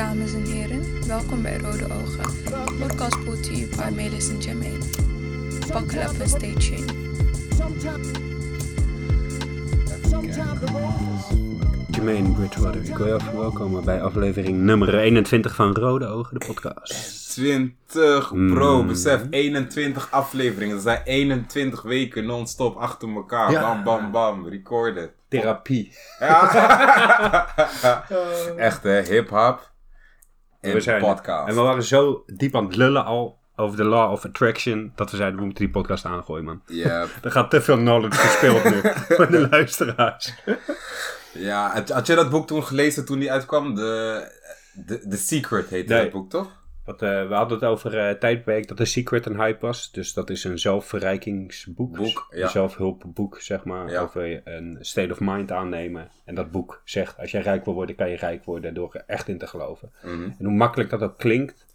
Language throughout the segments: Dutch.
dames en heren. Welkom bij Rode Ogen. Podcast brought to you by Melis en Jermaine. Buckle up and stay tuned. Jermaine Bridgewater, ik wil jou verwelkomen bij aflevering nummer 21 van Rode Ogen, de podcast. 20, bro. Mm. Besef, 21 afleveringen. Dat zijn 21 weken non-stop achter elkaar. Ja. Bam, bam, bam. Recorded. Therapie. Ja. Echt, hè? Hip-hop. En We zijn, podcast. En we waren zo diep aan het lullen al over de law of attraction, dat we zeiden we moeten die podcast aangooien, man. Ja. Er gaat te veel knowledge verspild nu van de luisteraars. ja. Had, had je dat boek toen gelezen toen die uitkwam? De, de, The Secret heette Nee. dat boek, toch? Wat, eh, we hadden het over eh tijdperk dat de Secret een hype was. Dus dat is een zelfverrijkingsboek. Boek, ja. Een zelfhulpboek, zeg maar. Ja. Over een state of mind aannemen. En dat boek zegt, als jij rijk wil worden, kan je rijk worden door er echt in te geloven. Mhm. En hoe makkelijk dat ook klinkt.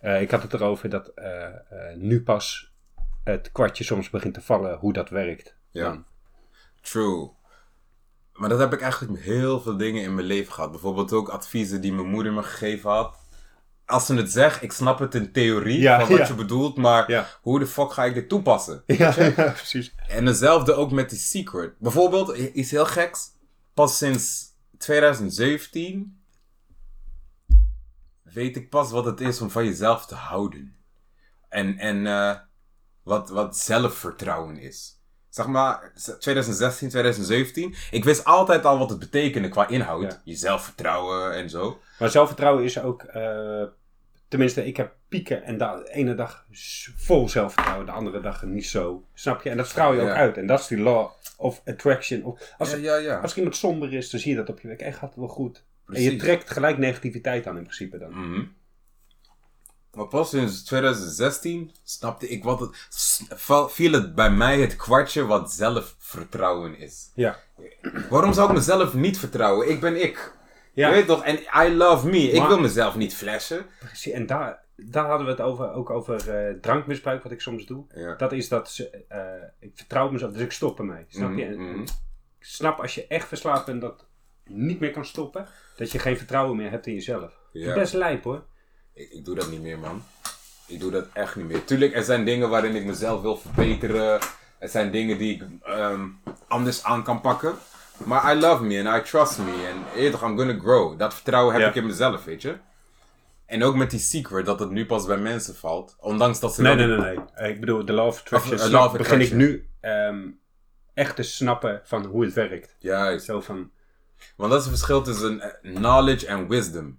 eh, ik had het erover dat eh, eh, nu pas het kwartje soms begint te vallen hoe dat werkt. Ja. Dan. True. Maar dat heb ik eigenlijk heel veel dingen in mijn leven gehad. Bijvoorbeeld ook adviezen die mijn moeder me gegeven had. Als ze het zegt, ik snap het in theorie Ja, van wat ja. je bedoelt, maar Ja. hoe de fuck ga ik dit toepassen? Ja, precies. En hetzelfde ook met die secret. Bijvoorbeeld, iets heel geks. Pas sinds 2017 weet ik pas wat het is om van jezelf te houden. En, en eh, wat, wat zelfvertrouwen is. Zeg maar, 2016, 2017. Ik wist altijd al wat het betekende qua inhoud. Ja. Je zelfvertrouwen en zo. Maar zelfvertrouwen is ook, eh, tenminste, ik heb pieken en de ene dag vol zelfvertrouwen, de andere dag niet zo. Snap je? En dat straal je ook Ja. uit. En dat is die law of attraction. Of, als, ja, als iemand somber is, dan zie je dat op je werk. Echt gaat het wel goed. En je trekt gelijk negativiteit aan in principe dan. Mhm. Maar pas sinds 2016 snapte ik wat het. viel het bij mij het kwartje wat zelfvertrouwen is. Ja. Waarom zou ik mezelf niet vertrouwen? Ik ben ik. Ja. Je weet toch? En I love me. Ik wil mezelf niet flashen. Precies. En daar, daar hadden we het over, ook over eh, drankmisbruik, wat ik soms doe. Ja. Dat is dat ze, eh, ik vertrouw mezelf, dus ik stop ermee. Snap je? Mhm, mhm. ik snap als je echt verslaafd bent dat niet meer kan stoppen, dat je geen vertrouwen meer hebt in jezelf. Ja. Best lijp hoor. Ik, ik doe dat niet meer, man. Ik doe dat echt niet meer. Tuurlijk, er zijn dingen waarin ik mezelf wil verbeteren. Er zijn dingen die ik ehm, anders aan kan pakken. Maar I love me and I trust me. En toch, I'm gonna grow. Dat vertrouwen heb ik in mezelf, weet je. En ook met die secret, dat het nu pas bij mensen valt. Ondanks dat ze Nee, nee, nee, nee. Ik bedoel, de of attraction. Eh, begin ik nu ehm, echt te snappen van hoe het werkt. Juist. Zo van, Want dat is het verschil tussen eh, knowledge en wisdom.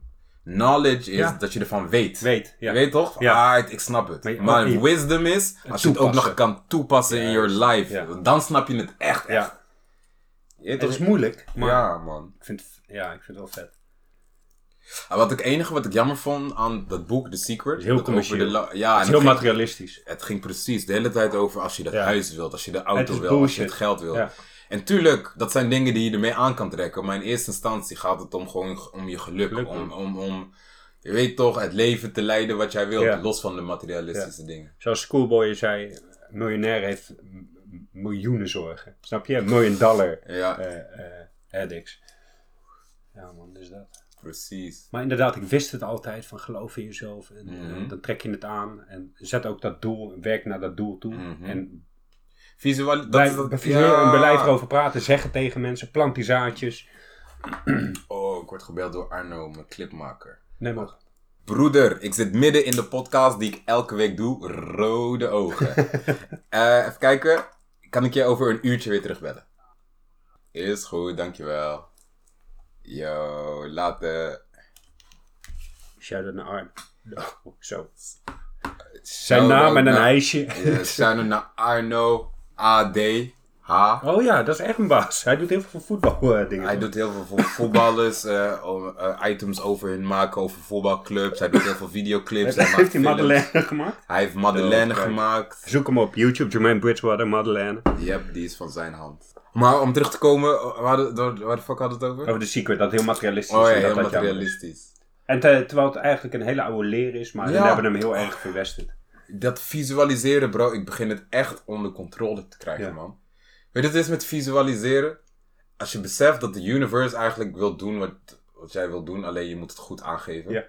Knowledge is Ja. dat je ervan weet. weet. Ja. Je weet toch? Ja. Ah, ik snap het. Maar je- wisdom is, als je het ook nog kan toepassen in your life, dan snap je het echt, echt. Het is moeilijk, maar Ja, man. ik, vind, ja, ik vind het wel vet. Ah, Wat ik enige wat ik jammer vond aan dat boek, The Secret. is heel commercieel. ja, is heel ging, materialistisch. het ging precies de hele tijd over als je dat huis wilt, als je de auto is wil, als je het geld wil. En tuurlijk, dat zijn dingen die je ermee aan kan trekken. Maar in eerste instantie gaat het om gewoon om je geluk. Geluk, om, om, om, je weet toch, het leven te leiden wat jij wilt. Ja. Los van de materialistische dingen. Zoals Schoolboy zei, een miljonair heeft miljoenen zorgen. Snap je? Miljoen dollar Ja, eh eh addicts. Ja man, dus dat. precies. Maar inderdaad, ik wist het altijd van geloof in jezelf. En Mhm. eh, dan trek je het aan. En zet ook dat doel, werk naar dat doel toe. Mhm. En Visual, dat blijf, is dat, blijf een beleid erover praten. Zeg het tegen mensen. Plant die zaadjes. Oh, ik word gebeld door Arno, mijn clipmaker. Nee maar. Broeder, ik zit midden in de podcast die ik elke week doe. Rode ogen. Eh, even kijken. Kan ik je over een uurtje weer terugbellen? Is goed, dankjewel. Yo, later. Shout-out naar Arn. Oh, zo. Zijn naam en een ijsje. Shout-out naar Arno AD. H. Oh ja, dat is echt een baas. Hij doet heel veel voetbaldingen. Hij doet heel veel voor voetballers, eh, eh, items over hun maken, over voetbalclubs. Hij doet heel veel videoclips. hij Heeft hij. Madeleine gemaakt? Hij heeft Madeleine Oh, gemaakt. Zoek hem op YouTube, Jermaine Bridgewater, Madeleine. Yep, die is van zijn hand. Maar om terug te komen, waar de, waar- de fuck had het over? Over de secret, dat heel materialistisch Oh is. ja, en dat heel materialistisch. En te- terwijl het eigenlijk een hele oude leer is, maar Ja. we hebben hem heel erg verwesterd. Dat visualiseren, bro, ik begin het echt onder controle te krijgen, Ja. man. Weet je, het is met visualiseren. Als je beseft dat de universe eigenlijk wil doen wat, wat jij wil doen, alleen je moet het goed aangeven. Ja.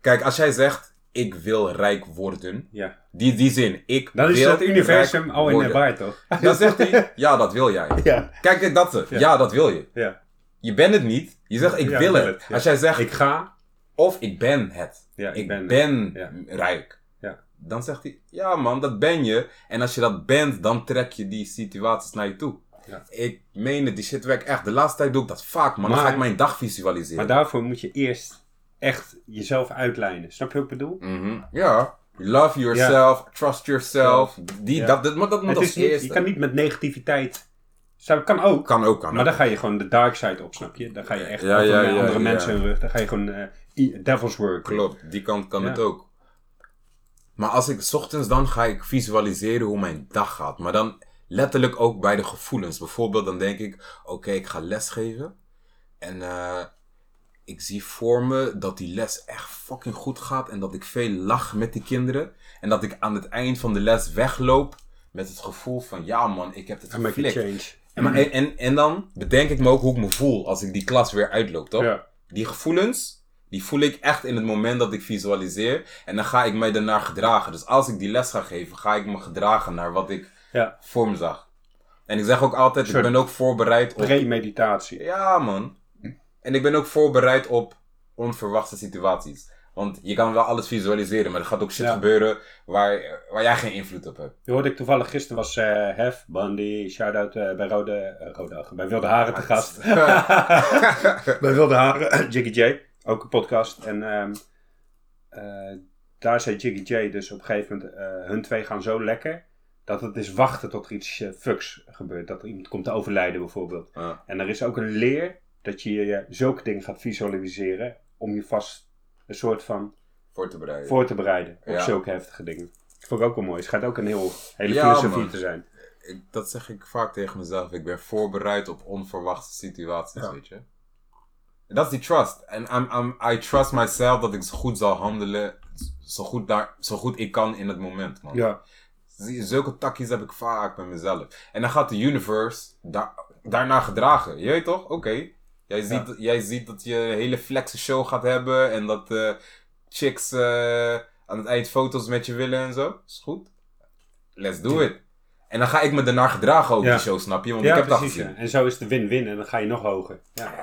Kijk, als jij zegt, ik wil rijk worden, Ja. die, die zin, ik Dan is het universum al in de baard, toch? Dan zegt hij, ja, dat wil jij. Ja. Kijk, dat. Ja. Ja. dat wil je. Ja. Je bent het niet. Je zegt, ik wil het. Als jij zegt, Ik ga. of ik ben het. Ik ik ben rijk. Dan zegt hij, ja man, dat ben je. En als je dat bent, dan trek je die situaties naar je toe. Ja. Ik meen het, die shit werkt echt. De laatste tijd doe ik dat vaak, man. Dan ga ik mijn dag visualiseren. Maar daarvoor moet je eerst echt jezelf uitlijnen. Snap je wat ik bedoel? Mhm. Ja. Love yourself, trust yourself. Die, Ja. dat, dat, maar dat moet als niet, eerste. je kan niet met negativiteit. Zou, kan ook. Kan ook, kan Maar ook. dan ga je gewoon de dark side op, snap je? Dan ga je echt Ja, andere mensen hun rug. Dan ga je gewoon eh, devil's work. Klopt, die kant kan het ook. Maar als ik, s ochtends dan ga ik visualiseren hoe mijn dag gaat. Maar dan letterlijk ook bij de gevoelens. Bijvoorbeeld dan denk ik, oké, ik ga lesgeven. En eh, ik zie voor me dat die les echt fucking goed gaat. En dat ik veel lach met die kinderen. En dat ik aan het eind van de les wegloop met het gevoel van, ja man, ik heb het geflikt. En, maar- en, en, en dan bedenk ik me ook hoe ik me voel als ik die klas weer uitloop, toch? Ja. Die gevoelens, die voel ik echt in het moment dat ik visualiseer. En dan ga ik mij daarnaar gedragen. Dus als ik die les ga geven, ga ik me gedragen naar wat ik Ja. voor me zag. En ik zeg ook altijd, ik ben ook voorbereid op... Premeditatie. Ja, man. En ik ben ook voorbereid op onverwachte situaties. Want je kan wel alles visualiseren, maar er gaat ook shit Ja. gebeuren waar, waar jij geen invloed op hebt. Je hoorde ik toevallig gisteren was eh Hef, Bandy, shout-out eh, bij Rode, eh, Rode bij Wilde Haren te gast. bij Wilde Haren, Jiggy J, ook een podcast. En ehm, eh, daar zei Jiggy J dus op een gegeven moment, eh, hun twee gaan zo lekker, dat het is wachten tot er iets eh, fucks gebeurt. Dat er iemand komt te overlijden bijvoorbeeld. Ja. En er is ook een leer dat je je zulke dingen gaat visualiseren om je vast een soort van Voor te bereiden. voor te bereiden op Ja. zulke heftige dingen. Vond ik ook wel mooi. Het schijnt ook een heel, hele Ja, filosofie man. te zijn. ik, dat zeg ik vaak tegen mezelf. Ik ben voorbereid op onverwachte situaties, weet je. Dat is die trust. En I'm, I'm, I trust myself dat ik zo goed zal handelen. Zo goed, daar, zo goed ik kan in het moment, man. Ja. Zulke takjes heb ik vaak met mezelf. En dan gaat de universe daar, daarna gedragen. Je weet toch? Oké. Jij, ziet, jij ziet dat je een hele flexe show gaat hebben. En dat eh chicks eh, aan het eind foto's met je willen en zo. Is goed. Let's do it. En dan ga ik me daarna gedragen ook Ja. die show, snap je? Want Ja, ik heb dat precies. gezien. Ja. En zo is de win-win en dan ga je nog hoger. Ja.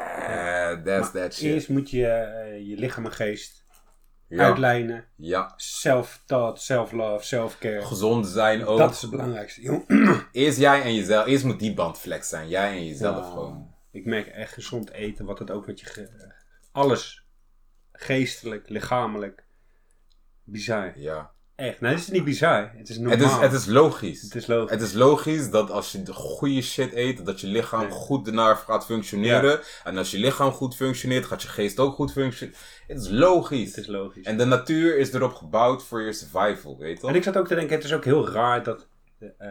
Eh, that's that shit. Eerst moet je eh, je lichaam en geest Ja. uitlijnen. ja. Self-thought, self-love, self-care. Gezond zijn ook. Dat is het belangrijkste. joh. Eerst jij en jezelf. Eerst moet die band flex zijn. Jij en jezelf Ja. gewoon. Ik merk echt gezond eten, wat het ook met je... ge- alles. Geestelijk, lichamelijk. Bizar. Ja. Echt. Nee, het is niet bizar. Het is normaal. Het is, het is logisch. Het is logisch. Het is logisch dat als je de goede shit eet, dat je lichaam Nee. goed ernaar gaat functioneren. En als je lichaam goed functioneert, gaat je geest ook goed functioneren. Het is logisch. Het is logisch. En de natuur is erop gebouwd voor je survival, weet je toch? En ik zat ook te denken, het is ook heel raar dat, eh,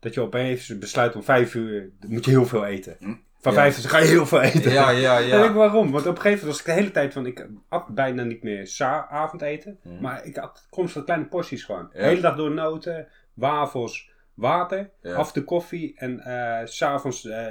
dat je opeens besluit om vijf uur, moet je heel veel eten. Van. Ja. vijf uur ga je heel veel eten. Ja, ja, En ik ja. waarom? Want op een gegeven moment was ik de hele tijd van, ik at bijna niet meer avondeten. Maar ik had constant kleine porties gewoon. De. Ja. hele dag door noten, wafels, water, Ja. af de koffie. En s s'avonds eh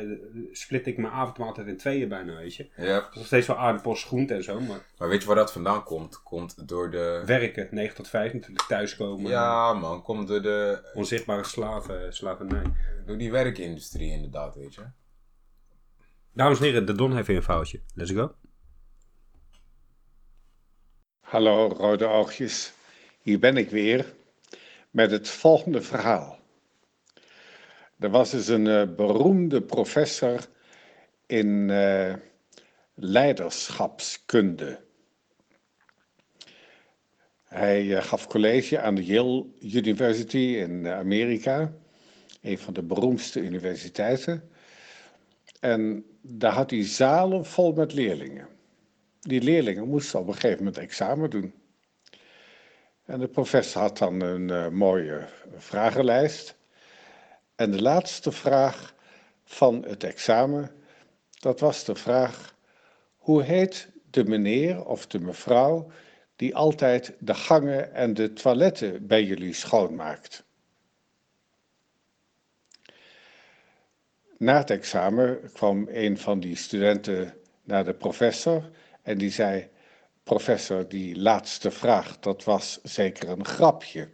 split ik mijn avondmaaltijd in tweeën bijna, weet je. ja. Nog steeds wel aardappels, groenten en zo, maar Maar weet je waar dat vandaan komt? Komt door de... werken, 9 tot 5 natuurlijk, thuiskomen. Ja, man. Komt door de... Onzichtbare slaven, slavernij. Door die werkindustrie inderdaad, weet je. Dames en heren, de Don heeft een foutje. Let's go. Hallo rode oogjes, hier ben ik weer met het volgende verhaal. Er was dus een eh, beroemde professor in eh, leiderschapskunde. Hij eh, gaf college aan de Yale University in Amerika, een van de beroemdste universiteiten. En daar had hij zalen vol met leerlingen. Die leerlingen moesten op een gegeven moment examen doen. En de professor had dan een eh, mooie vragenlijst. En de laatste vraag van het examen, dat was de vraag: hoe heet de meneer of de mevrouw die altijd de gangen en de toiletten bij jullie schoonmaakt? Na het examen kwam een van die studenten naar de professor en die zei: Professor, die laatste vraag, dat was zeker een grapje.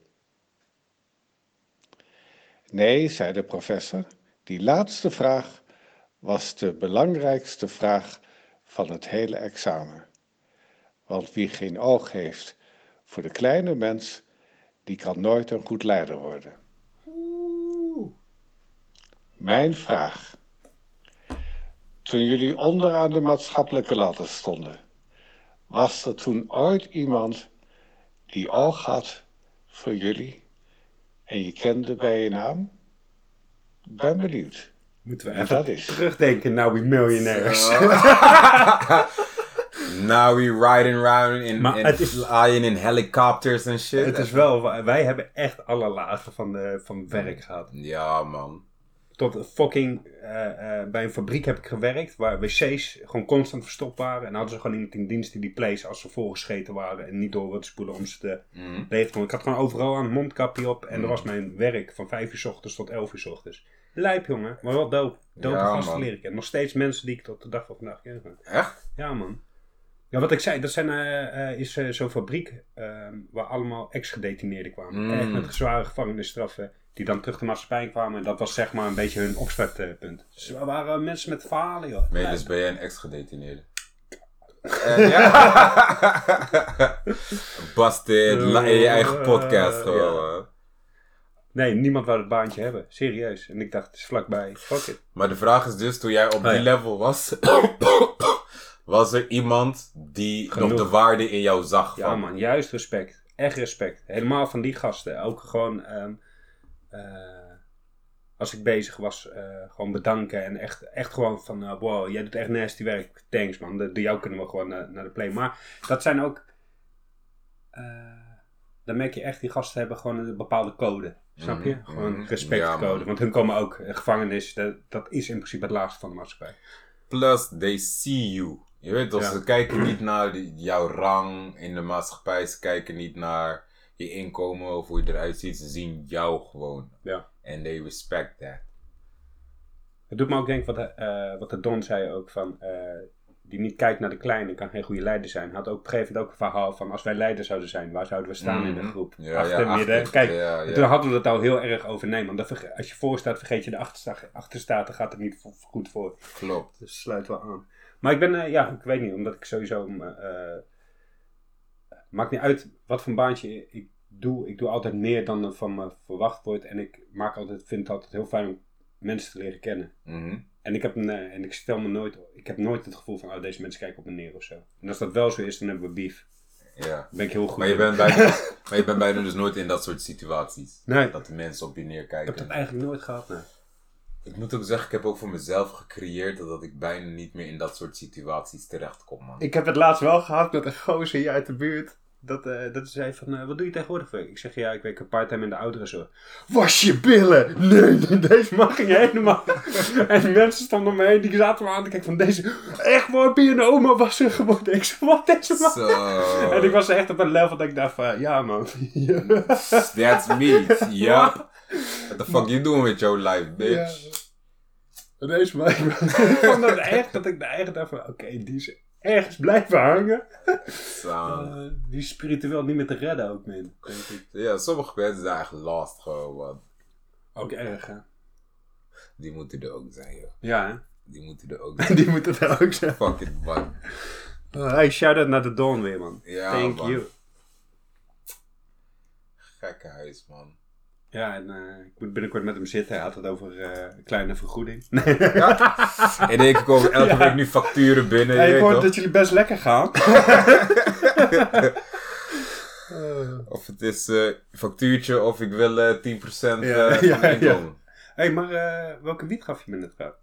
Nee, zei de professor, die laatste vraag was de belangrijkste vraag van het hele examen. Want wie geen oog heeft voor de kleine mens, die kan nooit een goed leider worden. Mijn vraag. Toen jullie onderaan de maatschappelijke ladder stonden, was er toen ooit iemand die oog had voor jullie en je kende bij je naam? Ben benieuwd. Moeten we even dat is. terugdenken, nou we miljonairs. Now we riding around in, Maar in het is- flying in helicopters en shit. Het is wel, wij hebben echt alle lagen van, de, van werk gehad. Ja, man. Tot fucking, eh, eh, bij een fabriek heb ik gewerkt waar wc's gewoon constant verstopt waren. En hadden ze gewoon iemand in dienst die die place als ze volgescheten waren en niet door wilde spoelen om ze te Mhm. Ik had gewoon overal een mondkapje op en dat was mijn werk van 5 uur s ochtends tot 11 uur s ochtends. Lijp jongen, maar wel dope. Dope Ja, gasten man. leren kennen. Nog steeds mensen die ik tot de dag van vandaag ken. Echt? Ja, man. Ja, wat ik zei, dat zijn, eh, is zo'n fabriek eh, waar allemaal ex-gedetineerden kwamen. Mm. Echt met zware gevangenisstraffen, die dan terug de maatschappij kwamen. En dat was zeg maar een beetje hun opstartpunt. Dus we waren mensen met verhalen, joh. Ja. dus ben jij een ex-gedetineerde? Eh, ja. Busted, la- in je eigen podcast gewoon. Nee, niemand wou het baantje hebben. Serieus. En ik dacht, het is vlakbij. Fuck it. Maar de vraag is dus, toen jij op die Oh ja. level was, was er iemand die Genoeg. nog de waarde in jou zag? Ja, van, man. Juist respect. Echt respect. Helemaal van die gasten. Ook gewoon... ehm, eh, als ik bezig was, eh, gewoon bedanken. En echt, echt gewoon van, eh, wow, jij doet echt nasty werk. Thanks man, door jou kunnen we gewoon naar, naar de play. Maar dat zijn ook, eh, dan merk je echt, die gasten hebben gewoon een bepaalde code. Snap je? Mhm, Gewoon mhm. respectcode. Ja. Want hun komen ook, eh, gevangenis, dat, dat is in principe het laagste van de maatschappij. Plus, they see you. Je weet toch, Ja. ze kijken niet naar die- jouw rang in de maatschappij. Ze kijken niet naar je inkomen of hoe je eruit ziet. Ze zien jou gewoon. Ja. En they respect that. Het doet me ook denken wat, de- eh, wat de Don zei ook van, eh, die niet kijkt naar de kleine, kan geen goede leider zijn. Had ook op een gegeven moment ook een verhaal van, als wij leider zouden zijn, waar zouden we staan in de Mhm. groep? Ja, achter, ja, midden. achter. Kijk, Ja, en ja. toen hadden we het al heel erg over, dat verge- als je voor staat, vergeet je de achtersta- achterstaat, dan gaat het niet goed voor. Klopt. Dus sluit wel aan. Maar ik ben, eh, ja, ik weet niet, omdat ik sowieso, maakt niet uit wat voor een baantje ik doe. Ik doe altijd meer dan er van me verwacht wordt. En ik maak altijd, vind het altijd heel fijn om mensen te leren kennen. Mhm. En ik heb, een, eh, en ik stel me nooit, ik heb nooit het gevoel van, oh, deze mensen kijken op me neer of zo. En als dat wel zo is, dan hebben we beef. Ja. Dan ben ik heel goed. Maar je, in. bent bijna, maar je bent bijna dus nooit in dat soort situaties. Nee. Dat de mensen op je Ik neerkijken. heb dat eigenlijk nooit gehad, nee. Ik moet ook zeggen, ik heb ook voor mezelf gecreëerd dat ik bijna niet meer in dat soort situaties terechtkom, man. Ik heb het laatst wel gehad met een gozer hier uit de buurt. Dat, eh dat zei van, eh, wat doe je tegenwoordig voor? Ik zeg, ja, ik werk een part-time in de ouderenzorg. Was je billen? Nee, deze mag je helemaal. en die mensen stonden om me heen, die zaten me aan te kijken van deze... Echt waar, ben je een oma was er geworden? Ik zeg, wat deze man? En ik was echt op een level dat ik dacht van, ja man. Ja. That's me. Ja. What the fuck you doing with your life, bitch? Deze man. Ik vond dat echt, dat ik daar echt dacht van, oké, die is ergens blijven hangen. Eh, die is spiritueel niet meer te redden ook, man. Denk ik. Ja, sommige mensen zijn echt lost gewoon, man. Ook erg, hè? Die moeten er ook zijn, joh. Ja, hè? Die moeten er ook zijn. Die moet het ook zijn. Fuck it, man. Oh, hey, shout-out naar de Dawn weer, man. Ja, Thank man. you. Gekke huis, man. Ja, en eh, ik moet binnenkort met hem zitten. Hij had het over eh, een kleine vergoeding. En ik komen elke Ja. week nu facturen binnen, je Hey, ik hoor dat jullie best lekker gaan. Of het is eh factuurtje of ik wil eh 10% Ja, eh, van ja, mijn inkomen. hey, maar eh, welke wiet gaf je me net?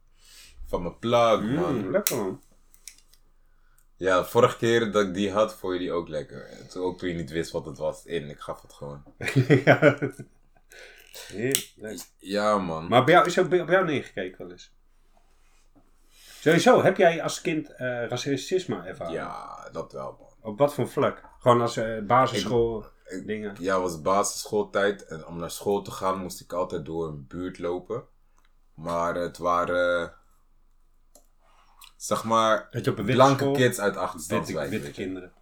Van mijn plug, Mm, man. lekker, man. Ja, de vorige keer dat ik die had, vond je die ook lekker. En toen, ook toen je niet wist wat het was in, ik gaf het gewoon. ja. Heerlijk. Ja, man. Maar bij jou, is ook op jou neergekeken wel eens? Sowieso, heb jij als kind eh, racisme ervaren? Ja, dat wel, man. Op wat voor vlak? Gewoon als eh, basisschool Ik- dingen? Ja, het was basisschooltijd en om naar school te gaan moest ik altijd door een buurt lopen. Maar het waren zeg maar, witte blanke school- kids uit Witte, achterstandswijk. witte weet je. kinderen.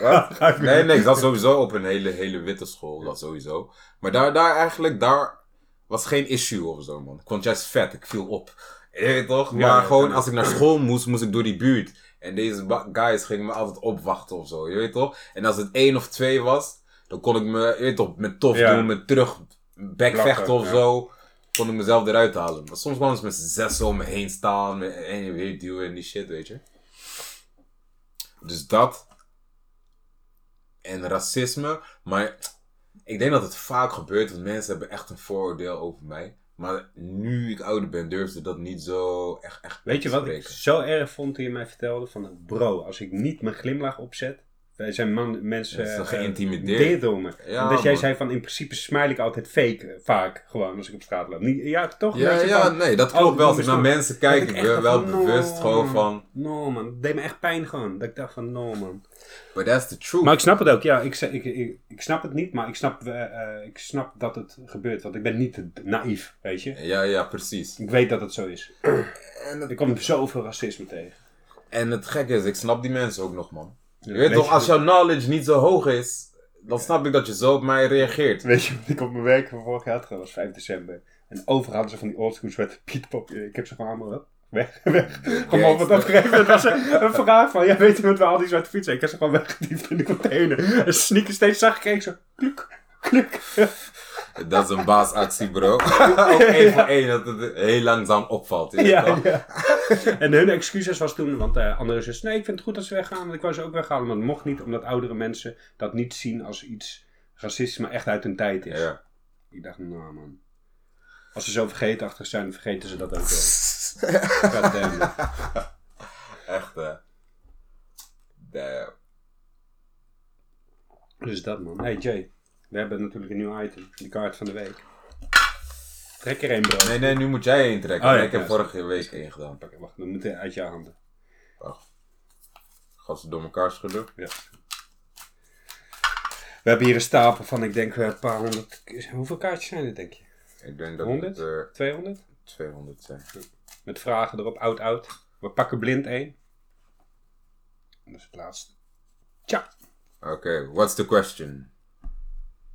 Wat? Nee, nee, ik zat sowieso op een hele, hele witte school, dat sowieso. Maar daar, daar eigenlijk, daar was geen issue of zo, man. Ik vond juist vet, ik viel op. Je weet toch? Ja, Maar ja, gewoon, als ik naar school moest, moest ik door die buurt. En deze guys gingen me altijd opwachten of zo, je weet toch? En als het één of twee was, dan kon ik me, je weet toch, met tof Ja. doen, met terug backvechten of zo. Kon ik mezelf eruit halen. Maar soms ze met zessen om me heen staan, en je weer duwen en die shit, weet je. Dus dat. En racisme. Maar ik denk dat het vaak gebeurt, want mensen hebben echt een vooroordeel over mij. Maar nu ik ouder ben, durfde dat niet zo echt, echt Weet je wat ik zo erg vond toen je mij vertelde? Van bro, als ik niet mijn glimlach opzet. Wij zijn man, mensen Ja, eh, geïntimideerd. dit door me. Ja, dat jij man. zei van in principe smile ik altijd fake. eh, Vaak gewoon als ik op straat loop. Niet, ja, toch? Ja, Dat ja, van- nee, dat Oh, klopt wel. Als ik snap- naar mensen kijk, dat ik wel van, bewust no, gewoon van... No man, het deed me echt pijn gewoon. Dat ik dacht van no man. But that's the truth. Maar ik snap het ook, ja. Ik, ik, ik, ik snap het niet, maar ik snap, eh, eh, ik snap dat het gebeurt. Want ik ben niet naïef, weet je. Ja, ja, precies. Ik weet dat het zo is. En het, Ik kom zoveel racisme tegen. en het gekke is, ik snap die mensen ook nog, man. Je weet toch, als jouw knowledge niet zo hoog is, dan snap ik dat je zo op mij reageert. Weet je wat ik op mijn werk van vorig jaar had gedaan? was 5 december. En overal hadden ze van die oldschool zwarte Piet Pop. Ik heb ze gewoon allemaal op. Weg, weg. Gewoon wat opgegeven. Het was een, een vraag van, ja weet je wat we al die zwarte fietsen? Ik heb ze gewoon weggediept in de container. En sneaker steeds zag ik, ik zo, kluk, kluk. Dat is een baasactie, bro. ook één voor één, dat het heel langzaam opvalt. Ja, ja. En hun excuses was toen, want eh andere zus, nee ik vind het goed dat ze weggaan. Want ik wou ze ook weghalen, maar dat mocht niet. Omdat oudere mensen dat niet zien als iets racistisch, maar echt uit hun tijd is. Ja. Ik dacht, nou man. Als ze zo vergeetachtig zijn, vergeten ze dat ook wel. Echt, hè. Damn. Dus dat man. Hey Jay, we hebben natuurlijk een nieuw item. De kaart van de week. Trek er een bro. Nee, nee, nu moet jij één trekken. Oh, ja, ik heb vorige week één gedaan. Pak, wacht, we moeten uit je handen. Wacht. Ga ze door elkaar schudden. Ja. We hebben hier een stapel van, ik denk, eh, een paar honderd. Hoeveel kaartjes zijn er, denk je? Ik denk dat 100? het er 200? 200 zijn. Met vragen erop, oud, oud. We pakken blind één. Dat is het laatste. Tja. Oké, what's the question?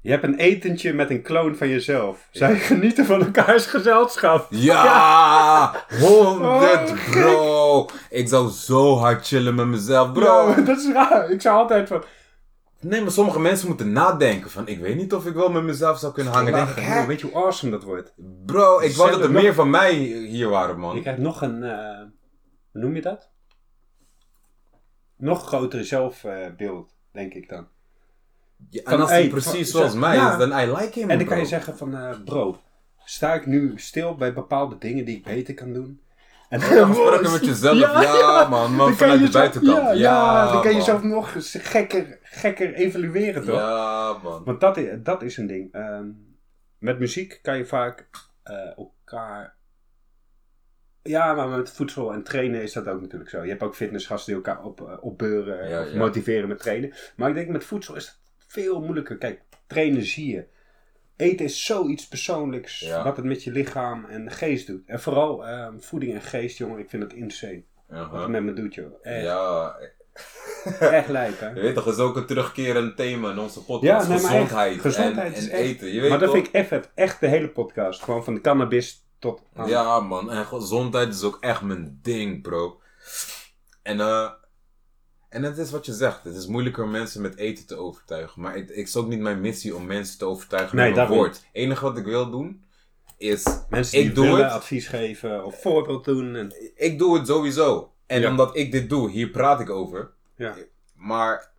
Je hebt een etentje met een kloon van jezelf. Zij genieten van elkaars gezelschap. Ja! 100 Oh, bro! Ik zou zo hard chillen met mezelf, bro. Dat is raar. Ik zou altijd van... Nee, maar sommige mensen moeten nadenken van, ik weet niet of ik wel met mezelf zou kunnen hangen. Denk ik, weet je hoe awesome dat wordt? Bro, ik wou dat er meer van mij hier waren, Je man. krijgt nog een... eh, hoe noem je dat? Nog grotere zelfbeeld, denk ik dan. Ja, Van, en als hey, hij precies van- zoals mij ja. is, dan I like him, En dan kan je zeggen van... eh, bro, sta ik nu stil bij bepaalde dingen die ik beter kan doen? En Afspraken met jezelf, ja, man, Dan kan vanuit je de zelf- buitenkant. Ja, dan kan je man. jezelf nog eens gekker, gekker evalueren, toch? Ja, man. Want dat is, dat is een ding. Ehm, met muziek kan je vaak eh, elkaar. Ja, maar met voedsel en trainen is dat ook natuurlijk zo. Je hebt ook fitnessgasten die elkaar op, eh, opbeuren of motiveren met trainen. Maar ik denk met voedsel is het veel moeilijker. Kijk, trainen zie je. Eten is zoiets persoonlijks. Ja. Wat het met je lichaam en geest doet. En vooral ehm, voeding en geest, jongen. Ik vind het insane. Wat Uh-huh. het met me doet, joh. Echt, Ja, echt lijp, hè. je weet toch, is ook een terugkerend thema in onze Ja, podcast. nee, echt, gezondheid, en, echt- eten. Je weet Maar dat toch? vind ik even, echt de hele podcast. Gewoon van de cannabis tot aan. Ja, man. En gezondheid is ook echt mijn ding, bro. En, eh. En het is wat je zegt. Het is moeilijker om mensen met eten te overtuigen. Maar het, het is ook niet mijn missie om mensen te overtuigen Nee, met mijn woord. Het enige wat ik wil doen, is... Mensen die ik doe willen het. advies geven of voorbeeld doen. En, Ik doe het sowieso. En Ja. omdat ik dit doe, hier praat ik over. ja. Maar...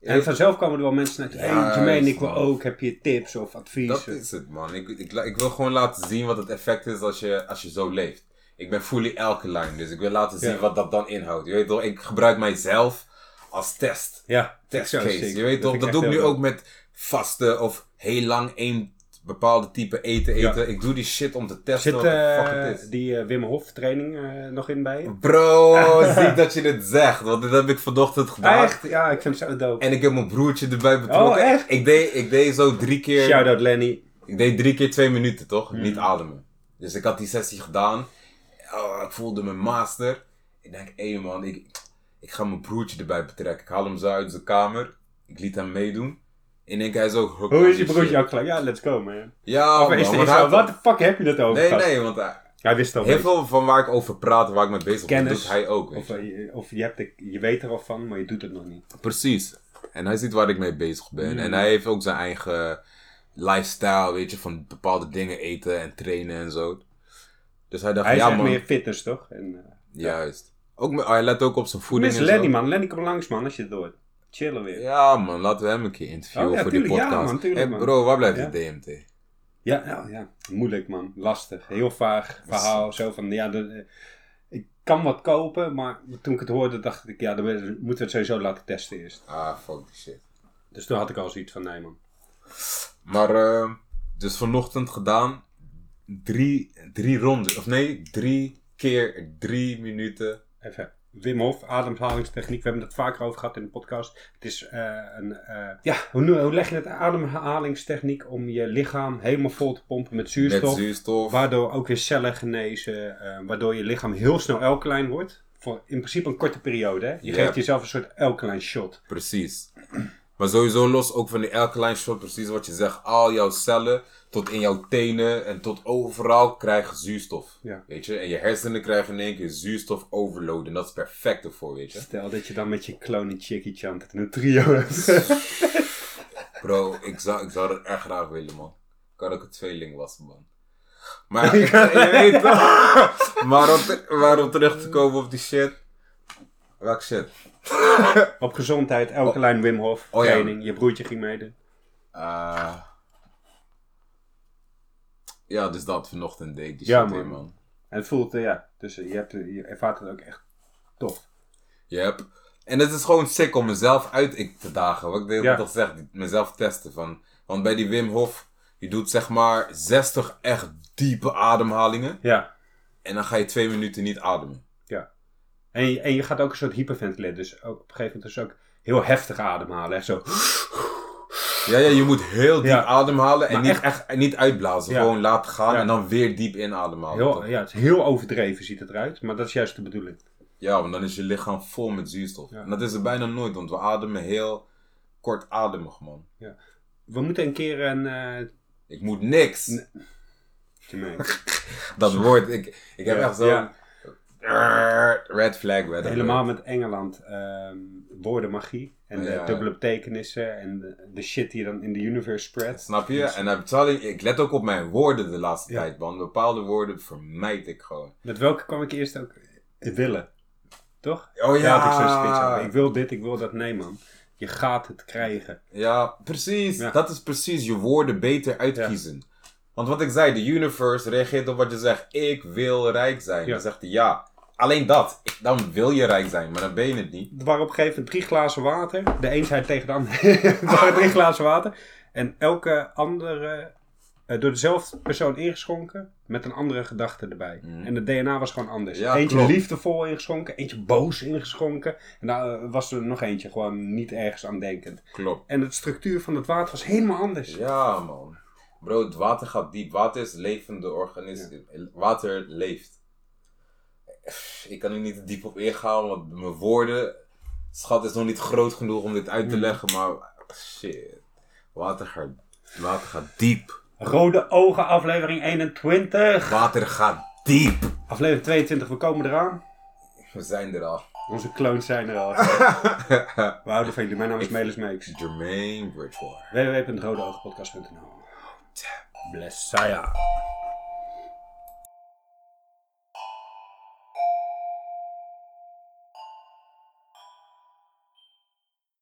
en vanzelf komen er wel mensen. Hé, hey, Juist, Jermaine, ik wil ook. Heb je tips of advies? Dat is het, man. Ik, ik, ik wil gewoon laten zien wat het effect is als je, als je zo leeft. Ik ben fully alkaline, dus ik wil laten zien Ja. wat dat dan inhoudt. Je weet toch, ik gebruik mijzelf als test. Ja, Testcase. Je weet toch, dat doe ik nu ook met vasten of heel lang één bepaalde type eten Ja. eten. Ik doe die shit om te testen Zit eh, fuck het is. die eh, Wim Hof training eh, nog in bij je? Bro, zie dat je dit zegt, want dit heb ik vanochtend gedaan. Echt? Ja, ik vind het zo dope. En ik heb mijn broertje erbij betrokken. Oh, echt? Ik deed, ik deed zo drie keer... Shout-out Lenny. Ik deed drie keer twee minuten, toch? Hmm. Niet ademen. Dus ik had die sessie gedaan. Oh, ik voelde mijn master. Ik denk, hé man, ik, ik ga mijn broertje erbij betrekken. Ik haal hem zo uit zijn kamer. Ik liet hem meedoen. Één keer hij is ook... Hoe is je broertje ook gelijk? Ja, let's go, man. Ja, Of man. is wat de fuck heb je dat over? Nee, nee, want hij- Hij wist het al heel veel van waar ik over praat, waar ik mee bezig ben, Kennis. doet hij ook. Of, je. of je, hebt de, je weet er al van, maar je doet het nog niet. Precies. En hij ziet waar ik mee bezig ben. Mm. En hij heeft ook zijn eigen lifestyle, weet je, van bepaalde dingen eten en trainen en zo. Dus hij dacht, Hij is ja man, meer fitness, toch? En, eh, juist. Ook, met- hij let ook op zijn voeding is en Lenny, zo. man? Lenny, kom langs, man, als je het doet. Chillen weer. Ja, Ja man, laten we hem een keer interviewen Oh, ja, voor tuurlijk, die ja, podcast. man, tuurlijk, hey, man. bro, waar blijft Ja. de DMT? ja, ja, Moeilijk, man. Lastig. Heel vaag verhaal. Zo van, ja, de, eh, ik kan wat kopen, maar toen ik het hoorde, dacht ik, ja, dan moeten we het sowieso laten testen eerst. Ah, fuck die shit. Dus toen had ik al zoiets van, nee, man. Maar, eh, dus vanochtend gedaan. Drie, drie rondes. Of nee, drie keer drie minuten. Even. Wim Hof, ademhalingstechniek. We hebben het vaker over gehad in de podcast. Het is eh, een. eh, ja, hoe, hoe leg je het? Ademhalingstechniek om je lichaam helemaal vol te pompen met zuurstof. Met zuurstof. Waardoor ook weer cellen genezen. eh, waardoor je lichaam heel snel alkaline wordt. Voor in principe een korte periode. Hè? Je geeft jezelf een soort alkaline shot. Precies. Maar sowieso los ook van die alkaline shot, precies wat je zegt. Al jouw cellen, tot in jouw tenen en tot overal krijgen zuurstof. Ja. Weet je? En je hersenen krijgen in één keer zuurstof overload. En dat is perfect ervoor, weet je? Stel dat je dan met je clone Chicky Chant het in een trio hebt. Bro, ik zou, ik zou dat echt graag willen, man. Ik had ook een tweeling was, man. Maar je weet toch. Maar om, te- maar om terug te komen op die shit. Welk shit? Op gezondheid, alkaline Wim Hof. Oh ja. training. Je broertje ging meedoen. Eh, ja, dus dat vanochtend deed ik die Ja, shit man. man. En het voelt, eh, ja. Dus eh, je, hebt, je ervaart het ook echt tof. Yep. En het is gewoon sick om mezelf uit ik te dagen. Wat ik de hele Ja. tijd zeg, mezelf testen. Van, want bij die Wim Hof, je doet zeg maar 60 echt diepe ademhalingen. Ja. En dan ga je twee minuten niet ademen. Ja. En je, en je gaat ook een soort hyperventileren. Dus ook, op een gegeven moment dus ook heel heftig ademhalen. Hè? Zo. Ja, ja, je moet heel diep Ja. ademhalen en Maar niet, echt- echt, niet uitblazen. Ja. Gewoon laten gaan Ja. en dan weer diep inademhalen. Heel, ja, het is heel overdreven ziet het eruit. Maar dat is juist de bedoeling. Ja, want dan is je lichaam vol met zuurstof. Ja. En dat is er bijna nooit, want we ademen heel kortademig, man. We moeten een keer een... eh Ik moet niks. Nee. Dat woord, ik, ik heb Ja, echt zo'n ja. Red flag dat helemaal met Engeland. ehm woordenmagie. En de dubbele betekenissen. En de, de shit die je dan in de universe spreadt. Snap je? En I'm telling you, ik let ook op mijn woorden de laatste Ja. tijd, man. Bepaalde woorden vermijd ik gewoon. Met welke kwam ik eerst ook willen? Toch? Oh ja! ik zo'n speech over. Ik wil dit, ik wil dat. Nee man. Je gaat het krijgen. Ja, precies. Dat is precies je woorden beter uitkiezen. Want wat ik zei, de universe reageert op wat je zegt. Ik wil rijk zijn. Dan zegt hij ja. Alleen dat. Dan wil je rijk zijn, maar dan ben je het niet. Er waren op een gegeven moment drie glazen water. De een zei tegen de ander. er waren drie glazen water. En elke andere, eh, door dezelfde persoon ingeschonken, met een andere gedachte erbij. Mhm. En het DNA was gewoon anders. Ja, eentje klopt. liefdevol ingeschonken, eentje boos ingeschonken. En daar eh, was er nog eentje gewoon niet ergens aan denkend. Klopt. En de structuur van het water was helemaal anders. Ja, man. Bro, het water gaat diep. Water is levende organisme. Water leeft. Ik kan er niet diep op ingaan, want mijn woorden... Schat is nog niet groot genoeg om dit uit te Mm. leggen, maar... Shit. Water gaat, water gaat diep. Rode ogen, aflevering 21. Water gaat diep. Aflevering 22, we komen eraan. We zijn er al. Onze clones zijn er al. we houden van jullie. Mijn naam is Melis Meeks. Jermaine Bridgewater. www.rodeoogpodcast.nl Blessaya.